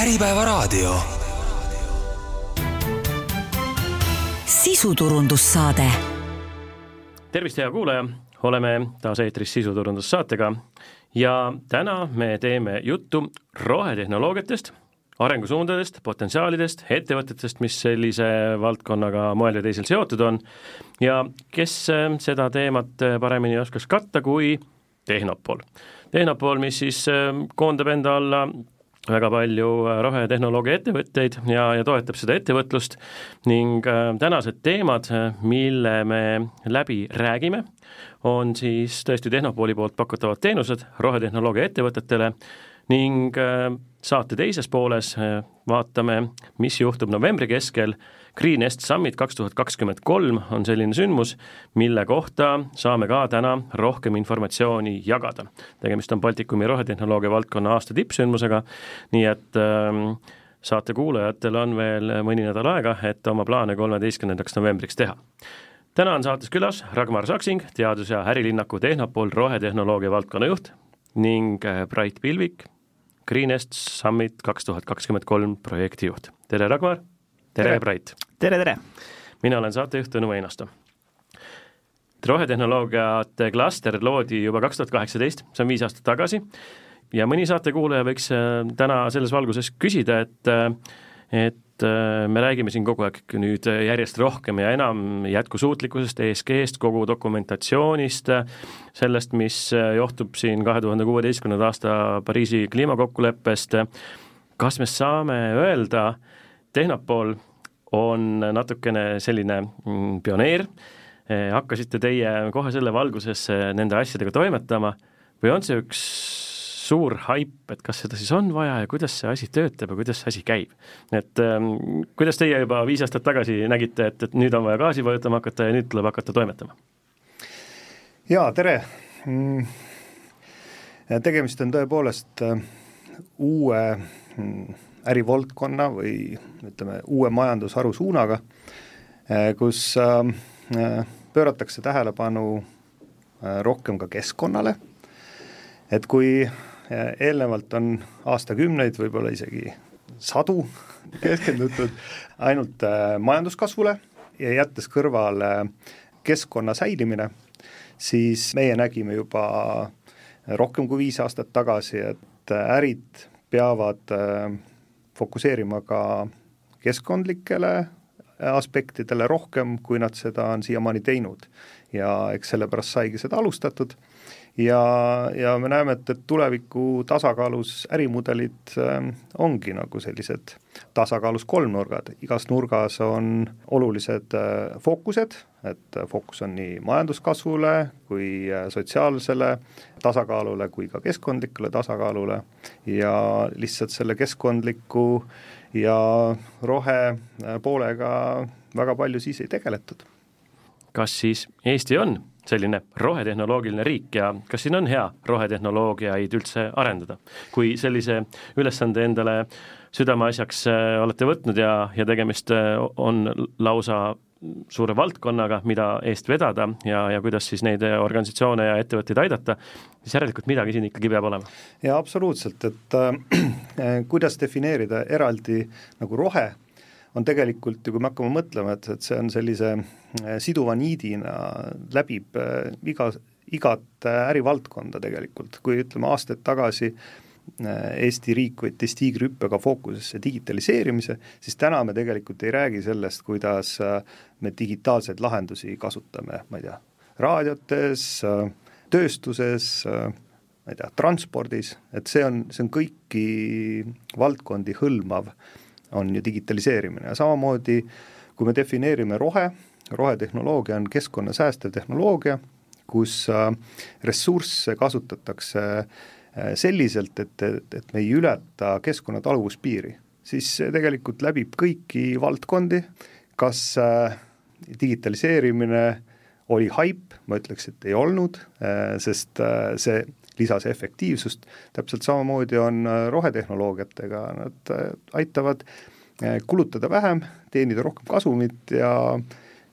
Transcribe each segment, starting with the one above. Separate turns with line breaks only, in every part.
Äripäevaraadio.
sisuturundussaade.
tervist, hea kuulaja, oleme taas eetris sisuturundussaatega ja täna me teeme juttu rohetehnoloogiatest, arengusuundadest, potentsiaalidest, ettevõtetest, mis sellise valdkonnaga moel või teisel seotud on ja kes äh, seda teemat äh, paremini oskaks katta kui Tehnopol. Tehnopol, mis siis äh, koondab enda alla väga palju rohetehnoloogia ettevõtteid ja, ja toetab seda ettevõtlust. Ning äh, tänased teemad, mille me läbi räägime, on siis tõesti Tehnopooli poolt pakutavad teenused rohetehnoloogia ettevõtetele. Ning äh, saate teises pooles äh, vaatame, mis juhtub novembri keskel Green Est Summit kaks tuhat kakskümmend kolm on selline sündmus, mille kohta saame ka täna rohkem informatsiooni jagada. tegemist on Baltikumi rohetehnoloogia valdkonna aasta tippsündmusega, nii et ähm, saate kuulajatel on veel mõni nädal aega, et oma plaane kolmeteistkümnendaks novembriks teha. täna on saates külas Ragnar Saksing, teadus- ja ärilinnaku Tehnopol rohetehnoloogia valdkonna juht ning äh, Brait Pilvik, Green Est Summit kaks tuhat kakskümmend kolm projektijuht. tere, Ragnar! Tere, Brait!
tere, tere!
mina olen saatejuht Tõnu Einasto. rohetehnoloogiate klaster loodi juba kaks tuhat kaheksateist, see on viis aastat tagasi, ja mõni saatekuulaja võiks äh, täna selles valguses küsida, et äh, et äh, me räägime siin kogu aeg nüüd järjest rohkem ja enam jätkusuutlikkusest, ESG-st, kogu dokumentatsioonist, sellest, mis johtub siin kahe tuhande kuueteistkümnenda aasta Pariisi kliimakokkuleppest, kas me saame öelda, Tehnopol on natukene selline mm, pioneer, hakkasite teie kohe selle valguses nende asjadega toimetama või on see üks suur haip, et kas seda siis on vaja ja kuidas see asi töötab ja kuidas see asi käib. et ähm, kuidas teie juba viis aastat tagasi nägite, et, et nüüd on vaja gaasi vajutama hakata ja nüüd tuleb hakata toimetama?
jaa, tere mm,! tegemist on tõepoolest äh, uue mm, ärivaldkonna või ütleme, uue majandusharu suunaga, äh, kus äh, pööratakse tähelepanu rohkem ka keskkonnale, et kui eelnevalt on aastakümneid, võib-olla isegi sadu keskendutud ainult majanduskasvule ja jättes kõrvale keskkonna säilimine, siis meie nägime juba rohkem kui viis aastat tagasi, et ärid peavad fokusseerima ka keskkondlikele aspektidele rohkem, kui nad seda on siiamaani teinud. Ja eks sellepärast saigi seda alustatud. Ja, ja me näeme, et, et tuleviku tasakaalus ärimudelid äh, ongi nagu sellised tasakaalus kolmnurgad, igas nurgas on olulised äh, fookused, et fookus on nii majanduskasvule kui äh, sotsiaalsele tasakaalule kui ka keskkondlikule tasakaalule. Ja lihtsalt selle keskkondliku ja rohe poolega väga palju siis ei tegeletud.
Kas siis Eesti on selline rohetehnoloogiline riik ja kas siin on hea rohetehnoloogiaid üldse arendada? kui sellise ülesande endale südameasjaks äh, olete võtnud ja, ja tegemist äh, on lausa suure valdkonnaga, mida eest vedada ja, ja kuidas siis neid organisatsioone ja ettevõtteid aidata, siis järelikult midagi siin ikkagi peab olema.
jaa, absoluutselt, et äh, kuidas defineerida eraldi nagu rohe on tegelikult ju, kui me hakkame mõtlema, et, et see on sellise äh, siduva niidina, läbib äh, iga, igat äh, ärivaldkonda tegelikult, kui ütleme aastaid tagasi Eesti riik võttis tiigrihüppega fookusesse digitaliseerimise, siis täna me tegelikult ei räägi sellest, kuidas me digitaalseid lahendusi kasutame, ma ei tea, raadiotes, tööstuses, ma ei tea, transpordis, et see on, see on kõiki valdkondi hõlmav äh, on ju digitaliseerimine. Ja samamoodi kui me defineerime rohe, rohetehnoloogia on keskkonnasäästev tehnoloogia, kus äh, ressursse kasutatakse äh, selliselt, et, et, et me ei ületa keskkonna taluvuspiiri, siis see tegelikult läbib kõiki valdkondi, kas äh, digitaliseerimine oli haip, ma ütleks, et ei olnud, sest see lisas efektiivsust, täpselt samamoodi on äh, rohetehnoloogiatega, nad äh, aitavad äh, kulutada vähem, teenida rohkem kasumit ja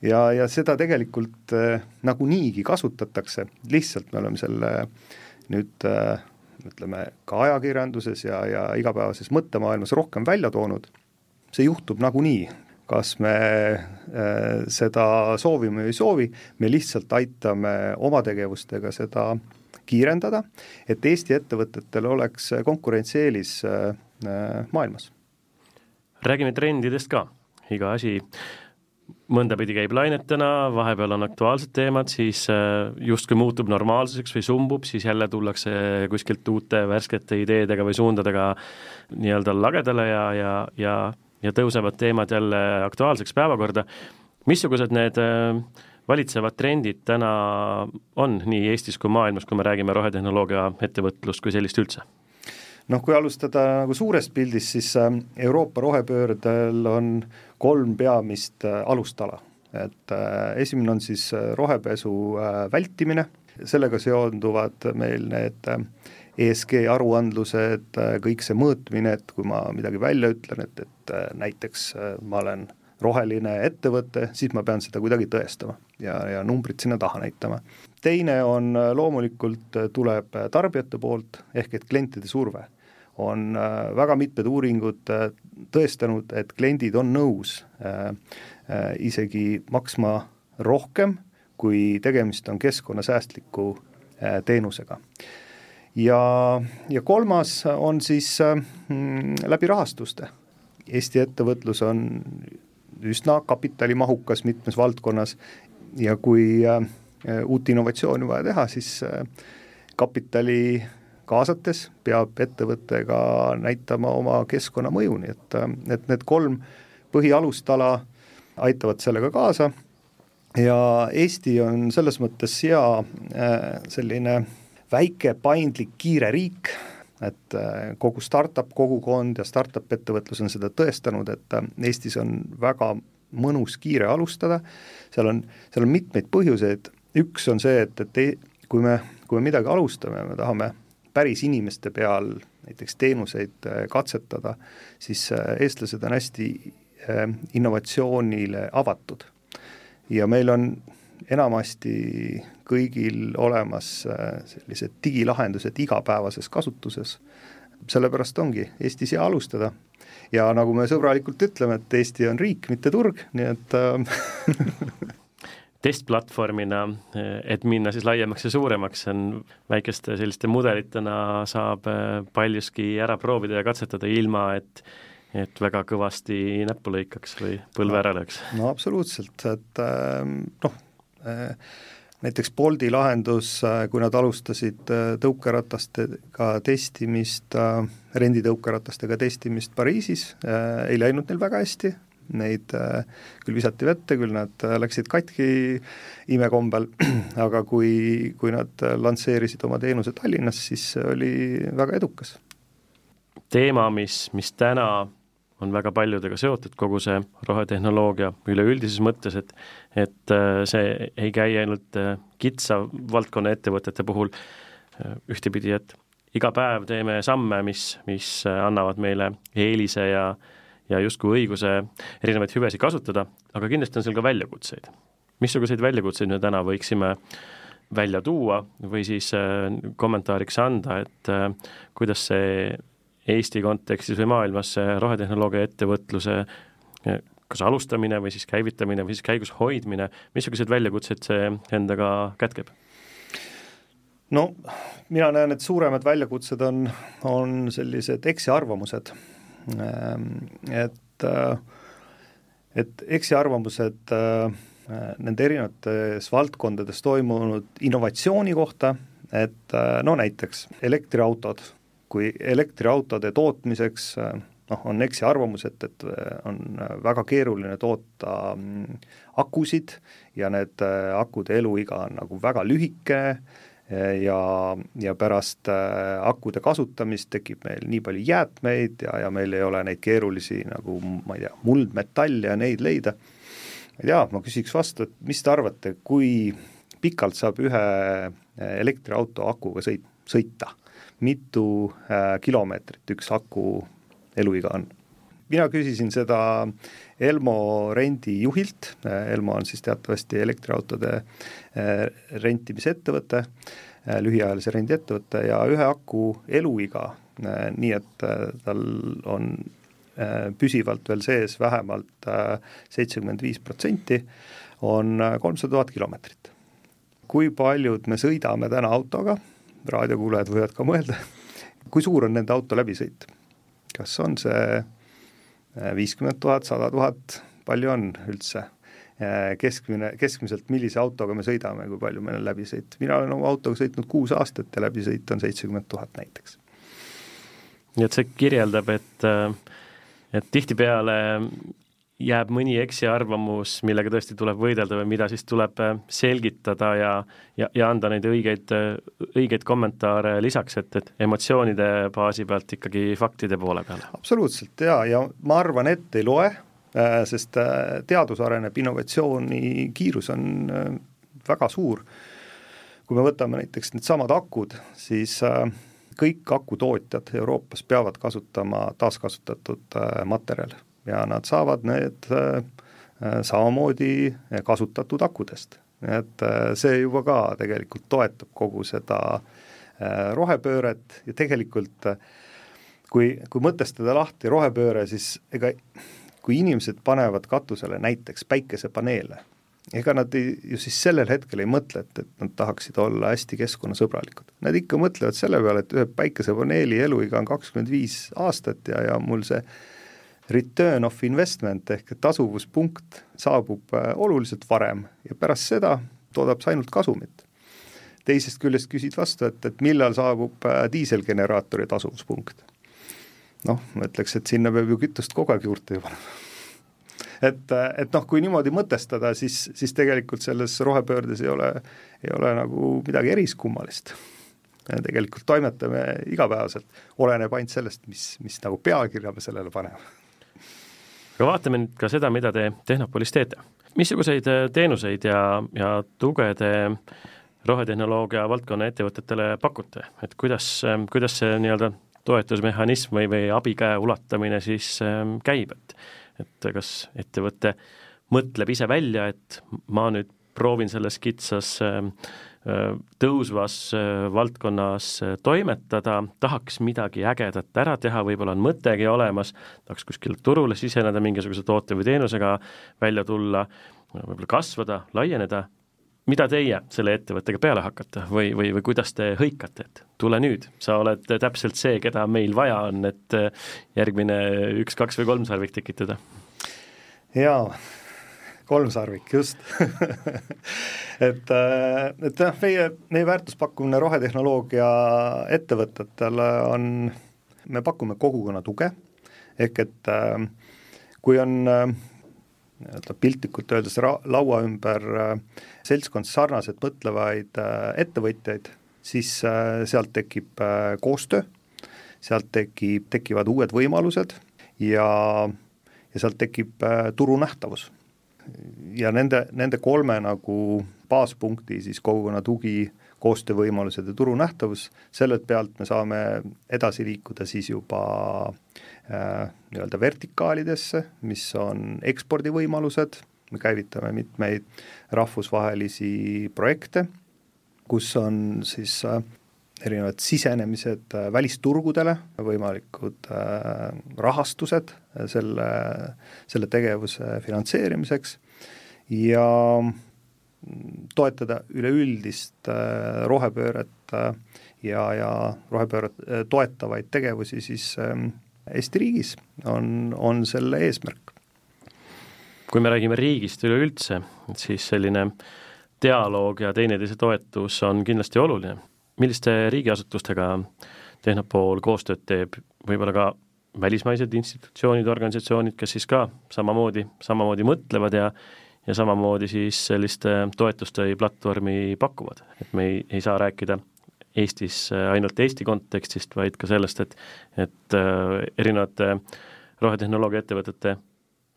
ja, ja seda tegelikult nagunii kasutatakse, lihtsalt me oleme selle nüüd ütleme, ka ajakirjanduses ja, ja igapäevases mõttemaailmas rohkem välja toonud, see juhtub nagunii, kas me äh, seda soovime või ei soovi, me lihtsalt aitame oma tegevustega seda kiirendada, et Eesti ettevõtetel oleks konkurentsieelis äh, maailmas.
räägime trendidest ka, iga asi mõndapidi käib lainetena, vahepeal on aktuaalsed teemad, siis äh, justkui muutub normaalsuseks või sumbub, siis jälle tullakse kuskilt uute värskete ideedega või suundadega nii-öelda lagedale ja, ja, ja, ja tõusevad teemad jälle aktuaalseks päevakorda. missugused need äh, valitsevad trendid täna on nii Eestis kui maailmas, kui me räägime rohetehnoloogia ettevõtlust kui sellist üldse?
noh, kui alustada nagu suurest pildist, siis äh, Euroopa rohepöördel on kolm peamist äh, alustala, et äh, esimene on siis rohepesu vältimine, sellega seonduvad meil need ESG aruandlused, kõik see mõõtmine, et kui ma midagi välja ütlen, et, et näiteks ma olen roheline ettevõte, siis ma pean seda kuidagi tõestama ja, ja numbrid sinna taha näitama. teine on loomulikult, tuleb tarbijate poolt, ehk et klientide surve on äh, väga mitmed uuringud äh, tõestanud, et kliendid on nõus äh, isegi maksma rohkem, kui tegemist on keskkonnasäästliku teenusega. ja, ja kolmas on siis mm, läbi rahastuste. Eesti ettevõtlus on üsna kapitalimahukas mitmes valdkonnas. Ja kui uut innovatsiooni vaja teha, siis kapitali kaasates peab ettevõte ka näitama oma keskkonnamõju, nii et, et need kolm põhialustala aitavad sellega kaasa. Ja Eesti on selles mõttes hea äh, selline väike, paindlik, kiire riik, et äh, kogu startup kogukond ja startup ettevõtlus on seda tõestanud, et äh, Eestis on väga mõnus kiire alustada, seal on, seal on mitmeid põhjuseid, üks on see, et, et ei, kui me, kui me midagi alustame, me tahame päris inimeste peal näiteks teenuseid äh, katsetada, siis eestlased on hästi innovatsioonile avatud. ja meil on enamasti kõigil olemas sellised digilahendused igapäevases kasutuses, sellepärast ongi Eestis hea alustada. ja nagu me sõbralikult ütleme, et Eesti on riik, mitte turg, nii et
testplatvormina, et minna siis laiemaks ja suuremaks, on väikeste selliste mudelitena saab äh, paljuski ära proovida ja katsetada, ilma et et väga kõvasti näppu lõikaks või põlve
no,
ära lööks.
no absoluutselt, et ähm, noh, äh, näiteks Bolti lahendus, äh, kui nad alustasid tõukeratastega testimist, renditõukeratastega testimist Pariisis, ei läinud neil väga hästi, neid äh, küll visati vette, küll nad äh, läksid katki imekombel, aga kui, kui nad äh, lansseerisid oma teenuse Tallinnas, siis see oli väga edukas.
teema, mis, mis täna on väga paljudega seotud, kogu see rohetehnoloogia üleüldises mõttes, et et see ei käi ainult kitsa valdkonna ettevõtete puhul ühtepidi, et iga päev teeme samme, mis, mis annavad meile eelise ja äh, ja justkui õiguse erinevaid hüvesid kasutada, aga kindlasti on seal ka väljakutseid. missuguseid väljakutseid me täna võiksime välja tuua või siis äh, kommentaariks anda, et äh, kuidas see Eesti kontekstis või maailmas see rohetehnoloogia ettevõtluse äh, kas alustamine või siis käivitamine või siis käigus hoidmine, missuguseid väljakutseid see endaga kätkeb?
no mina näen, et suuremad väljakutsed on, on sellised eksiarvamused Ähm, et, äh, et eksiarvamused äh, nende erinevates valdkondades toimunud innovatsiooni kohta, et äh, no näiteks elektriautod, kui elektriautode tootmiseks noh, on eksiarvamus, et, et on väga keeruline toota mm, akusid ja need akude eluiga on nagu väga lühike, ja, ja pärast äh, akude kasutamist tekib meil nii palju jäätmeid ja, ja meil ei ole neid keerulisi nagu ma ei tea, muldmetalle ja neid leida. ma ei tea, ma küsiks vastu, et mis te arvate, kui pikalt saab ühe äh, elektriauto akuga sõit, sõita? Mitu äh, kilomeetrit üks aku eluiga on? mina küsisin seda Elmo rendijuhilt, Elmo on siis teatavasti elektriautode äh, rentimisettevõte, lühiajalise rendi ettevõte ja ühe aku eluiga, nii et tal on püsivalt veel sees vähemalt seitsekümmend viis protsenti, on kolmsada tuhat kilomeetrit. kui paljud me sõidame täna autoga, raadiokuulajad võivad ka mõelda, kui suur on nende auto läbisõit? kas on see viiskümmend tuhat, sada tuhat, palju on üldse? keskmine, keskmiselt millise autoga me sõidame, kui palju meil on läbisõit, mina olen oma autoga sõitnud kuus aastat ja läbisõit on seitsekümmend tuhat näiteks.
nii et see kirjeldab, et, et tihtipeale jääb mõni eksiarvamus, millega tõesti tuleb võidelda või mida siis tuleb äh, selgitada ja, ja, ja anda neid õigeid, äh, õigeid kommentaare lisaks, et, et emotsioonide baasi pealt ikkagi faktide poole peale.
absoluutselt jaa, ja ma arvan, et ei loe, äh, sest teadus areneb, innovatsiooni kiirus on väga suur. kui me võtame näiteks needsamad akud, siis kõik akutootjad Euroopas peavad kasutama taaskasutatud materjale ja nad saavad need äh, äh, samamoodi kasutatud akudest. et äh, see juba ka tegelikult toetab kogu seda rohepööret ja tegelikult kui, kui mõtestada lahti rohepööre, siis ega kui inimesed panevad katusele näiteks päikesepaneele, ega nad ei, ju siis sellel hetkel ei mõtle, et, et nad tahaksid olla hästi keskkonnasõbralikud. Nad ikka mõtlevad selle peale, et ühe päikesepaneeli eluiga on kakskümmend viis aastat ja, ja mul see return of investment ehk tasuvuspunkt saabub äh, oluliselt varem ja pärast seda toodab see ainult kasumit. teisest küljest küsid vastu, et, et millal saabub äh, diiselgeneraatori tasuvuspunkt. noh, ma ütleks, et sinna peab ju kütust kogu aeg juurde ju panema. et, äh, et noh, kui niimoodi mõtestada, siis, siis tegelikult selles rohepöördes ei ole, ei ole nagu midagi eriskummalist tegelikult toimetame igapäevaselt, oleneb ainult sellest, mis, mis nagu pealkirja me sellele paneme
aga vaatame nüüd ka seda, mida te Tehnopolis teete. missuguseid äh, teenuseid ja, ja tuge te rohetehnoloogia valdkonna ettevõtetele pakute, et kuidas, ähm, kuidas see nii-öelda toetusmehhanism või, või abikäe ulatamine siis ähm, käib, et et kas ettevõte mõtleb ise välja, et ma nüüd proovin selles kitsas äh, tõusvas äh, valdkonnas äh, toimetada, tahaks midagi ägedat ära teha, võib-olla on mõtegi olemas, tahaks kuskile turule siseneda, mingisuguse toote või teenusega välja tulla, võib-olla kasvada, laieneda, mida teie selle ettevõttega peale hakkate või, või, või kuidas te hõikate, et tule nüüd, sa oled täpselt see, keda meil vaja on, et äh, järgmine üks, kaks või kolm sarvik tekitada?
jaa kolmsarvik, just. Et, äh, et jah, meie, meie väärtuspakkumine rohetehnoloogia ettevõtetele on, me pakume kogukonna tuge, ehk et äh, kui on äh, nii-öelda piltlikult öeldes ra-, laua ümber seltskond sarnaselt mõtlevaid ettevõtjaid, siis sealt tekib koostöö, sealt tekib, tekivad uued võimalused ja, ja sealt tekib turu nähtavus ja nende, nende kolme nagu baaspunkti siis kogukonna tugi, koostöövõimalused ja turu nähtavus, sellelt pealt me saame edasi liikuda siis juba äh, nii-öelda vertikaalidesse, mis on ekspordivõimalused, me käivitame mitmeid rahvusvahelisi projekte, kus on siis äh, erinevad sisenemised äh, välisturgudele, võimalikud äh, rahastused äh, selle, selle tegevuse finantseerimiseks ja toetada üleüldist rohepööret ja, ja rohepööret toetavaid tegevusi siis ähm, Eesti riigis, on, on selle eesmärk.
kui me räägime riigist üleüldse, siis selline dialoog ja teineteise toetus on kindlasti oluline milliste riigiasutustega Tehnopool koostööd teeb, võib-olla ka välismaised institutsioonid, organisatsioonid, kes siis ka samamoodi, samamoodi mõtlevad ja ja samamoodi siis sellist toetust või platvormi pakuvad, et me ei, ei saa rääkida Eestis ainult Eesti kontekstist, vaid ka sellest, et et äh, erinevate rohetehnoloogia ettevõtete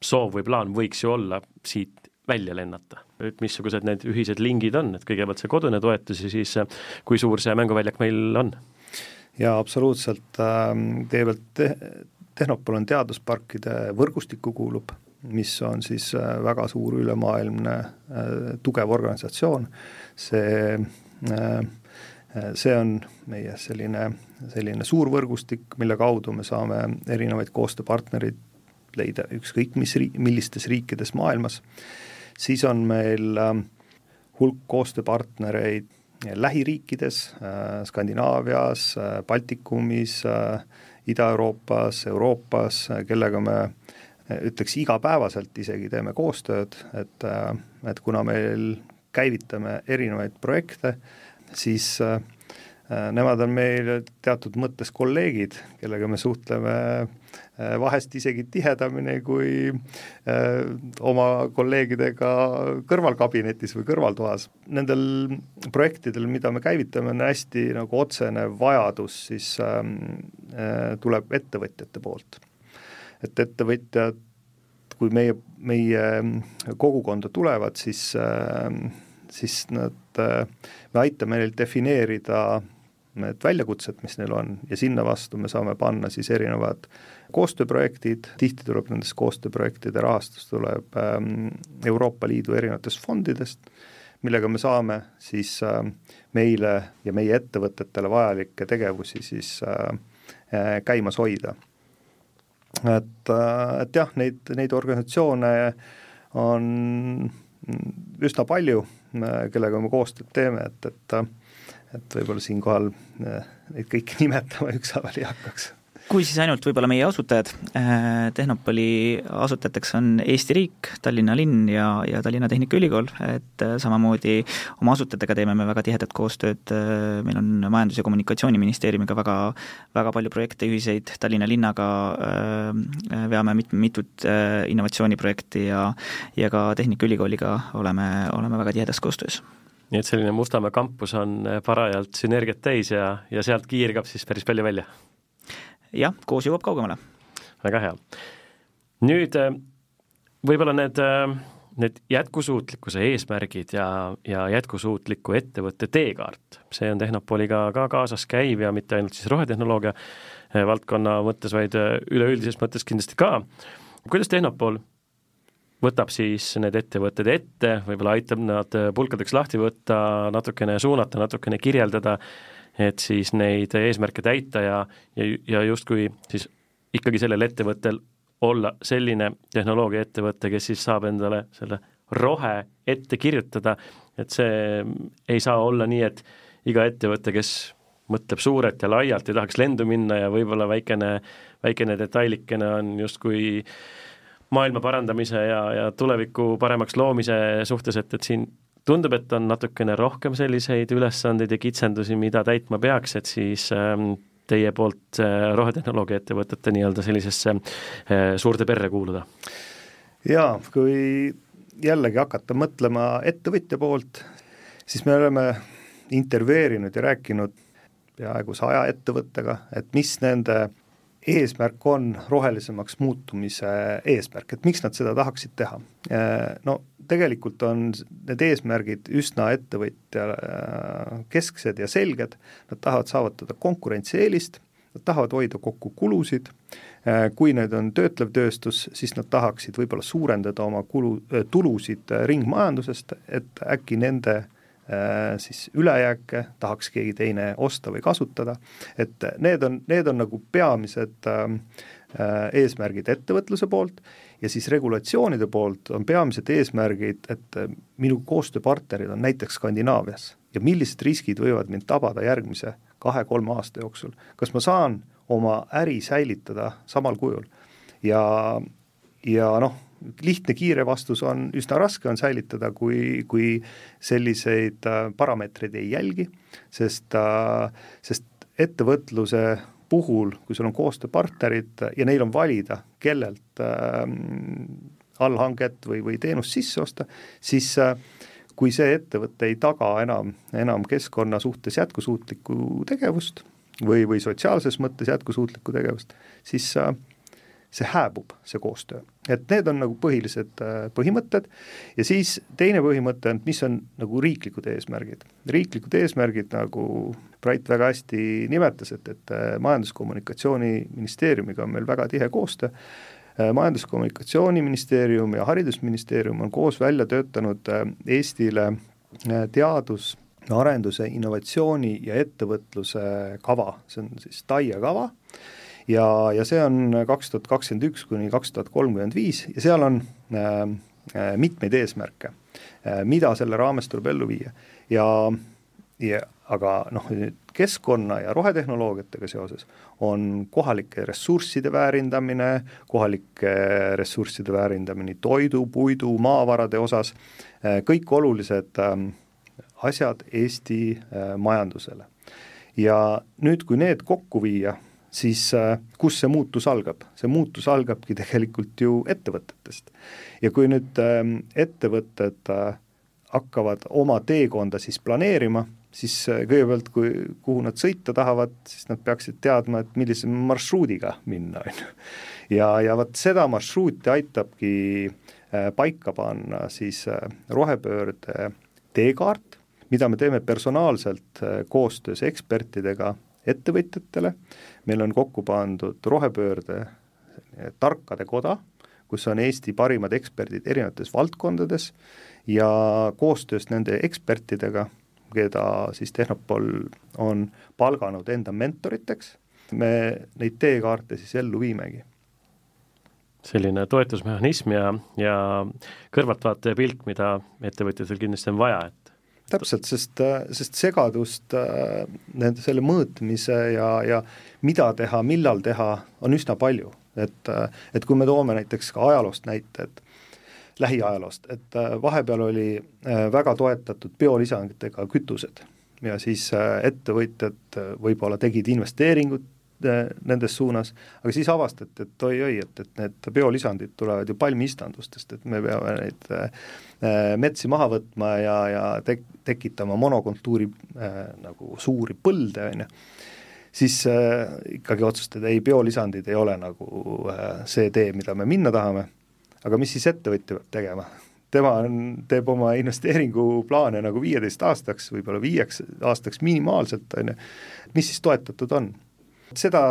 soov või plaan võiks ju olla siit välja lennata. et missugused need ühised lingid on, et kõigepealt see kodune toetus ja siis kui suur see mänguväljak meil on?
jaa, absoluutselt, ähm, kõigepealt te-, Tehnopol on teadusparkide võrgustikku kuulub, mis on siis äh, väga suur ülemaailmne äh, tugev organisatsioon, see äh, see on meie selline, selline suur võrgustik, mille kaudu me saame erinevaid koostööpartnereid leida ükskõik mis ri-, millistes riikides maailmas, siis on meil hulk koostööpartnereid lähiriikides, Skandinaavias, Baltikumis, Ida-Euroopas, Euroopas, kellega me ütleks igapäevaselt isegi teeme koostööd, et, et kuna meil käivitame erinevaid projekte, siis äh, nemad on meil teatud mõttes kolleegid, kellega me suhtleme äh, vahest isegi tihedamini kui äh, oma kolleegidega kõrvalkabinetis või kõrvaltoas. Nendel projektidel, mida me käivitame, on hästi nagu otsene vajadus siis ähm, tuleb ettevõtjate poolt et ettevõtjad, kui meie, meie kogukonda tulevad, siis, siis nad, me aitame neil defineerida need väljakutsed, mis neil on ja sinna vastu me saame panna siis erinevad koostööprojektid, tihti tuleb nendest koostööprojektide rahastus tuleb ähm, Euroopa Liidu erinevatest fondidest, millega me saame siis äh, meile ja meie ettevõtetele vajalikke tegevusi siis äh, äh käimas hoida. Et, äh, et jah, neid, neid organisatsioone on üsna palju, kellega me koostööd teeme, et, et et võib-olla siinkohal äh, neid kõiki nimetama ükshaaval ei hakkaks.
Kui siis ainult võib-olla meie asutajad, äh, Tehnopoli asutajateks on Eesti riik, Tallinna linn ja, ja Tallinna Tehnikaülikool, et äh, samamoodi oma asutajatega teeme me väga tihedat koostööd, meil on Majandus- ja Kommunikatsiooniministeeriumiga väga, väga palju projekte ühiseid, Tallinna linnaga veame mit-, mitut innovatsiooniprojekti ja ja ka Tehnikaülikooliga oleme, oleme väga tihedas koostöös
nii et selline Mustamäe kampus on parajalt sünergiat täis ja, ja sealt kiirgab siis päris palju välja
jah, koos jõuab kaugemale.
väga hea. nüüd äh, võib-olla need, äh, need jätkusuutlikkuse eesmärgid ja, ja jätkusuutliku ettevõtte teekaart, see on Tehnopoliga ka kaasas käiv ja mitte ainult siis rohetehnoloogia valdkonna mõttes, vaid üleüldises mõttes kindlasti ka. kuidas Tehnopol võtab siis need ettevõtted ette, võib-olla aitab nad pulkadeks lahti võtta, natukene suunata, natukene kirjeldada, et siis neid eesmärke täita ja, ja, ja justkui siis ikkagi sellel ettevõttel olla selline tehnoloogiaettevõte, kes siis saab endale selle rohe ette kirjutada, et see ei saa olla nii, et iga ettevõte, kes mõtleb suurelt ja laialt ja tahaks lendu minna ja võib-olla väikene, väikene detailikene on justkui maailma parandamise ja, ja tuleviku paremaks loomise suhtes, et, et siin tundub, et on natukene rohkem selliseid ülesandeid ja kitsendusi, mida täitma peaks, et siis ähm, teie poolt äh, rohetehnoloogia ettevõtete nii-öelda sellisesse äh, suurde perre kuuluda?
jaa, kui jällegi hakata mõtlema ettevõtja poolt, siis me oleme intervjueerinud ja rääkinud peaaegu saja ettevõttega, et mis nende eesmärk on rohelisemaks muutumise eesmärk, et miks nad seda tahaksid teha. No tegelikult on need eesmärgid üsna ettevõtja kesksed ja selged, nad tahavad saavutada konkurentsieelist, nad tahavad hoida kokku kulusid, kui need on töötlev tööstus, siis nad tahaksid võib-olla suurendada oma kulu, tulusid ringmajandusest, et äkki nende äh, Äh, siis ülejääke tahaks keegi teine osta või kasutada, et need on, need on nagu peamised ähm, äh, eesmärgid ettevõtluse poolt ja siis regulatsioonide poolt on peamised eesmärgid, et äh, minu koostööpartnerid on näiteks Skandinaavias. Ja millised riskid võivad mind tabada järgmise kahe-kolme aasta jooksul, kas ma saan oma äri säilitada samal kujul? Ja, ja noh, lihtne kiire vastus on, üsna raske on säilitada, kui, kui selliseid äh, parameetreid ei jälgi, sest, äh, sest ettevõtluse puhul, kui sul on koostööpartnerid ja neil on valida, kellelt äh, allhanget või, või teenust sisse osta, siis äh, kui see ettevõte ei taga enam, enam keskkonna suhtes jätkusuutlikku tegevust või, või sotsiaalses mõttes jätkusuutlikku tegevust, siis äh, see hääbub, see koostöö. Et need on nagu põhilised äh, põhimõtted. Ja siis teine põhimõte on, mis on nagu riiklikud eesmärgid. riiklikud eesmärgid, nagu Brait väga hästi nimetas, et, et äh, Majandus-Kommunikatsiooniministeeriumiga on meil väga tihe koostöö, äh, majandus-kommunikatsiooniministeerium ja haridusministeerium on koos välja töötanud Eestile teadus- arenduse, innovatsiooni ja ettevõtluse kava, see on siis TAIE kava, ja, ja see on kaks tuhat kakskümmend üks kuni kaks tuhat kolmkümmend viis ja seal on äh, äh mitmeid eesmärke äh,, mida selle raames tuleb ellu viia ja, ja aga noh, keskkonna ja rohetehnoloogiatega seoses on kohalike ressursside väärindamine, kohalike ressursside väärindamine toidu, puidu, maavarade osas, äh, kõik olulised äh, asjad Eesti äh, majandusele. ja nüüd, kui need kokku viia, siis äh, kus see muutus algab? see muutus algabki tegelikult ju ettevõtetest. ja kui nüüd äh, ettevõtted äh, hakkavad oma teekonda siis planeerima, siis äh, kõigepealt, kui, kuhu nad sõita tahavad, siis nad peaksid teadma, et millise marsruudiga minna, on ju. ja, ja vot seda marsruuti aitabki paika panna siis rohepöörde teekaart, mida me teeme personaalselt koostöös ekspertidega ettevõtjatele, meil on kokku pandud rohepöörde tarkade koda, kus on Eesti parimad eksperdid erinevates valdkondades ja koostöös nende ekspertidega, keda siis Tehnopol on palganud enda mentoriteks, me neid teekaarte siis ellu viimegi.
Selline toetusmehhanism ja, ja kõrvaltvaataja pilk, mida ettevõtjatel kindlasti on vaja, et
täpselt, sest, sest segadust äh, nende, selle mõõtmise ja, ja mida teha, millal teha, on üsna palju. et, äh, et kui me toome näiteks ka ajaloost näite, et lähiajaloost, et äh, vahepeal oli väga toetatud biolisanditega kütused ja siis ettevõtjad võib-olla tegid investeeringut nendes suunas, aga siis avastati, et oi-oi, et, et need biolisandid tulevad ju palmiistandustest, et me peame neid äh, metsi maha võtma ja, ja tek-, tekitama monokultuuri äh, nagu suuri põlde, on ju, siis äh, ikkagi otsustada, ei, biolisandid ei ole nagu äh, see tee, mida me minna tahame, aga mis siis ettevõtja peab tegema? tema on, teeb oma investeeringuplaane nagu viieteist aastaks, võib-olla viieks aastaks minimaalselt, on ju, mis siis toetatud on seda,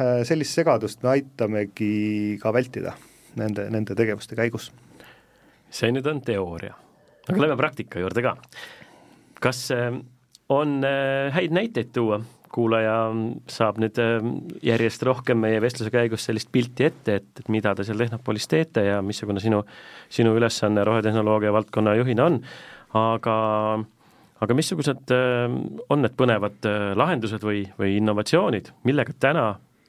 äh, sellist segadust me aitamegi ka vältida nende, nende tegevuste käigus.
see nüüd on teooria, aga lähme praktika juurde ka. kas äh, on äh, häid näiteid tuua, kuulaja saab nüüd järjest rohkem meie vestluse käigus sellist pilti ette, et, et mida te seal Tehnopolis teete ja missugune sinu, sinu ülesanne rohetehnoloogia valdkonna juhina on, aga aga missugused äh, on need põnevad äh, lahendused või, või innovatsioonid, millega täna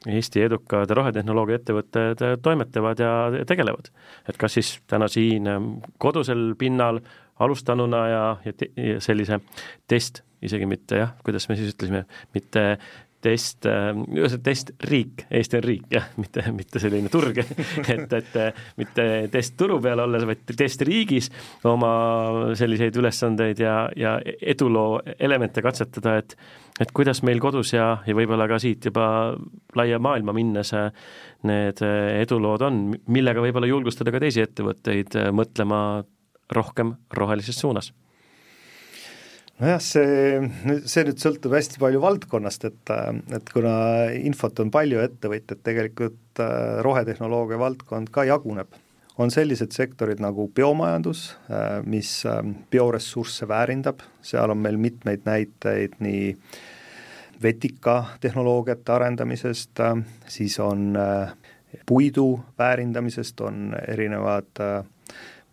Eesti edukad rohetehnoloogia ettevõtted äh, toimetavad ja tegelevad? et kas siis täna siin kodusel pinnal alustanuna ja, ja, ja sellise test, isegi mitte jah, kuidas me siis ütlesime, mitte test, ühesõnaga testriik, Eesti on riik jah, mitte, mitte selline turg et, et mitte test turu peal olles, vaid testriigis oma selliseid ülesandeid ja, ja eduloo elemente katsetada, et et kuidas meil kodus ja, ja võib-olla ka siit juba laia maailma minnes need edulood on, millega võib-olla julgustada ka teisi ettevõtteid mõtlema rohkem rohelises suunas
nojah, see, see nüüd sõltub hästi palju valdkonnast, et, et kuna infot on palju, ettevõtjad tegelikult äh, rohetehnoloogia valdkond ka jaguneb, on sellised sektorid nagu biomajandus, äh, mis äh, bioressursse väärindab, seal on meil mitmeid näiteid nii vetikatehnoloogiate arendamisest, siis on puidu väärindamisest, on erinevad äh,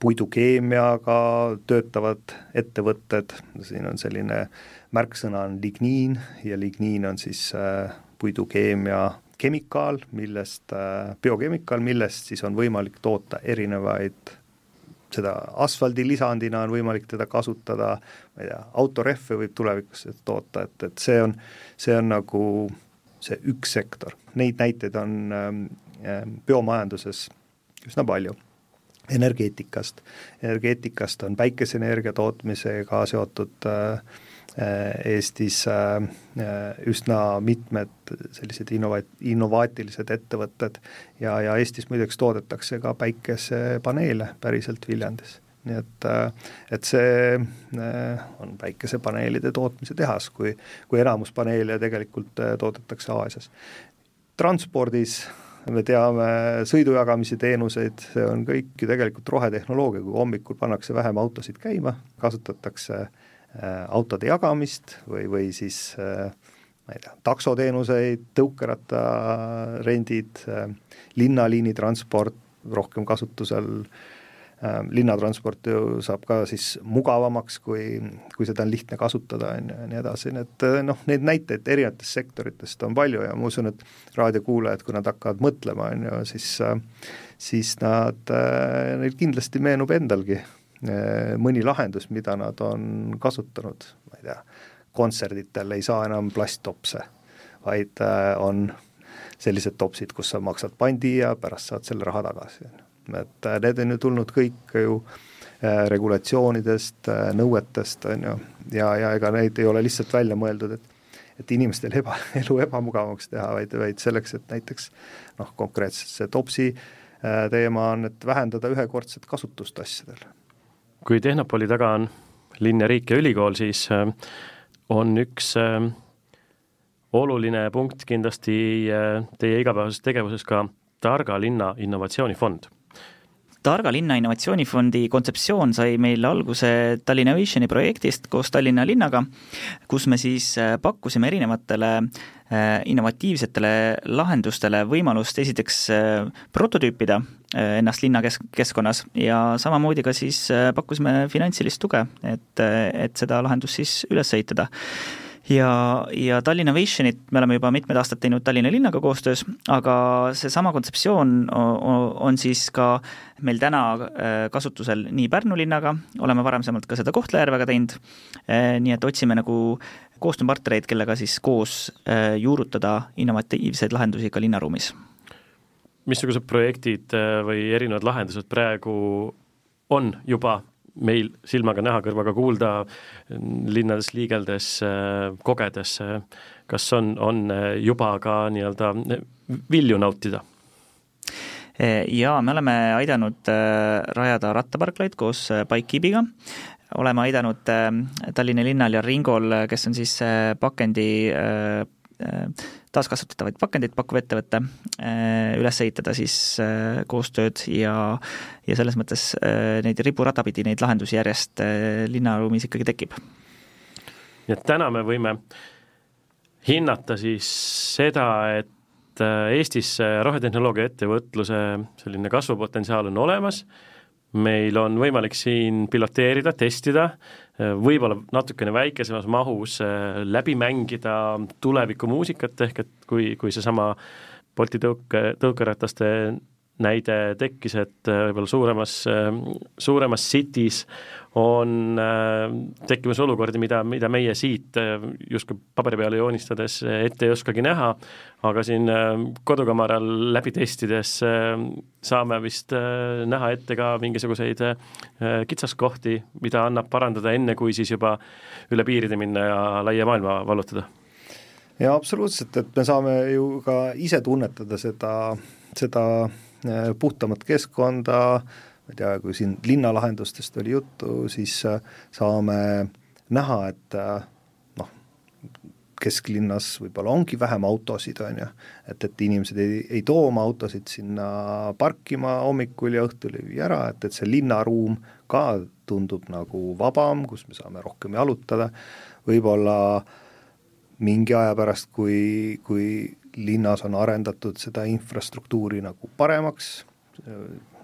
puidukeemiaga töötavad ettevõtted, siin on selline märksõna on ligniin ja ligniin on siis äh, puidukeemia kemikaal, millest äh,, biokemikaal, millest siis on võimalik toota erinevaid seda asfaldilisandina on võimalik teda kasutada, ma ei tea, autorehve võib tulevikus toota, et, et see on, see on nagu see üks sektor. Neid näiteid on ähm, äh, biomajanduses üsna palju energeetikast. energeetikast on päikeseenergia tootmisega seotud äh, Eestis äh, üsna mitmed sellised innova-, innovaatilised ettevõtted ja, ja Eestis muideks toodetakse ka päikesepaneele päriselt Viljandis. nii et, äh, et see on päikesepaneelide tootmise tehas, kui, kui enamus paneele tegelikult toodetakse Aasias. transpordis me teame sõidujagamise teenuseid, see on kõik ju tegelikult rohetehnoloogia, kui hommikul pannakse vähem autosid käima, kasutatakse autode jagamist või, või siis ma ei tea, taksoteenuseid, tõukerattarendid, linnaliinitransport rohkem kasutusel äh,, Äh, linnatransport ju saab ka siis mugavamaks, kui, kui seda on lihtne kasutada, on ju, ja nii edasi, nii et äh, noh, neid näiteid erinevatest sektoritest on palju ja ma usun, et raadiokuulajad, kui nad hakkavad mõtlema, on ju, siis äh, siis nad, neil kindlasti meenub endalgi mõni lahendus, mida nad on kasutanud, ma ei tea, kontserditel ei saa enam plasttopse, vaid on sellised topsid, kus sa maksad pandi ja pärast saad selle raha tagasi, on ju et äh, need on ju tulnud kõik ju äh, regulatsioonidest, äh, nõuetest, on ju, ja, ja ega neid ei ole lihtsalt välja mõeldud, et et inimestel eba, elu ebamugavamaks teha, vaid, vaid selleks, et näiteks noh, konkreetselt see topsi teema on, et vähendada ühekordset kasutust asjadel.
kui Tehnopoli taga on linn ja riik ja ülikool, siis on üks oluline punkt kindlasti teie igapäevases tegevuses ka targa linna innovatsioonifond
targa linna innovatsioonifondi kontseptsioon sai meil alguse Tallinna Visioni projektist koos Tallinna linnaga, kus me siis äh, pakkusime erinevatele äh, innovatiivsetele lahendustele võimalust esiteks äh, prototüüpida ennast linnakeskkonnas ja samamoodi ka siis pakkusime finantsilist tuge, et, et seda lahendust siis üles ehitada ja, ja Tallinna Visionit me oleme juba mitmed aastad teinud Tallinna linnaga koostöös, aga seesama kontseptsioon on siis ka meil täna äh, kasutusel nii Pärnu linnaga, oleme varasemalt ka seda Kohtla-Järvega teinud, äh, nii et otsime nagu koostööpartnereid, kellega siis koos äh, juurutada innovatiivseid lahendusi ka linnaruumis.
missugused projektid või erinevad lahendused praegu on juba meil silmaga näha, kõrvaga kuulda, linnades liigeldes, kogedes, kas on, on juba ka nii-öelda vilju nautida?
jaa, me oleme aidanud äh, rajada rattaparklaid koos äh, Bikekeepiga, oleme aidanud äh, Tallinna linnal ja Ringol, kes on siis pakendi taaskasutatavaid pakendeid pakkuv ettevõte, äh, üles ehitada siis äh, koostööd ja, ja selles mõttes äh, neid riburada pidi neid lahendusi järjest linnaruumis ikkagi tekib.
nii et täna me võime hinnata siis seda, et Eestis rohetehnoloogia ettevõtluse selline kasvupotentsiaal on olemas, meil on võimalik siin piloteerida, testida, võib-olla natukene väikesemas mahus äh, läbi mängida tulevikumuusikat, ehk et kui, kui seesama Bolti tõuke, tõukerataste näide tekkis, et äh, võib-olla suuremas, äh, suuremas city's on äh, tekkimas olukordi, mida, mida meie siit justkui paberi peale joonistades ette ei oskagi näha, aga siin kodukamaral läbi testides saame vist näha ette ka mingisuguseid kitsaskohti, mida annab parandada enne, kui siis juba üle piiride minna ja laia maailma vallutada.
Jaa, absoluutselt, et me saame ju ka ise tunnetada seda, seda Äh, puhtamat keskkonda, ma ei tea, kui siin linnalahendustest oli juttu, siis äh, saame näha, et äh, noh, kesklinnas võib-olla ongi vähem autosid, on ju, et, et inimesed ei, ei too oma autosid sinna parkima hommikul ja õhtul ei vii ära, et, et see linnaruum ka tundub nagu vabam, kus me saame rohkem jalutada, võib-olla mingi aja pärast, kui, kui linnas on arendatud seda infrastruktuuri nagu paremaks,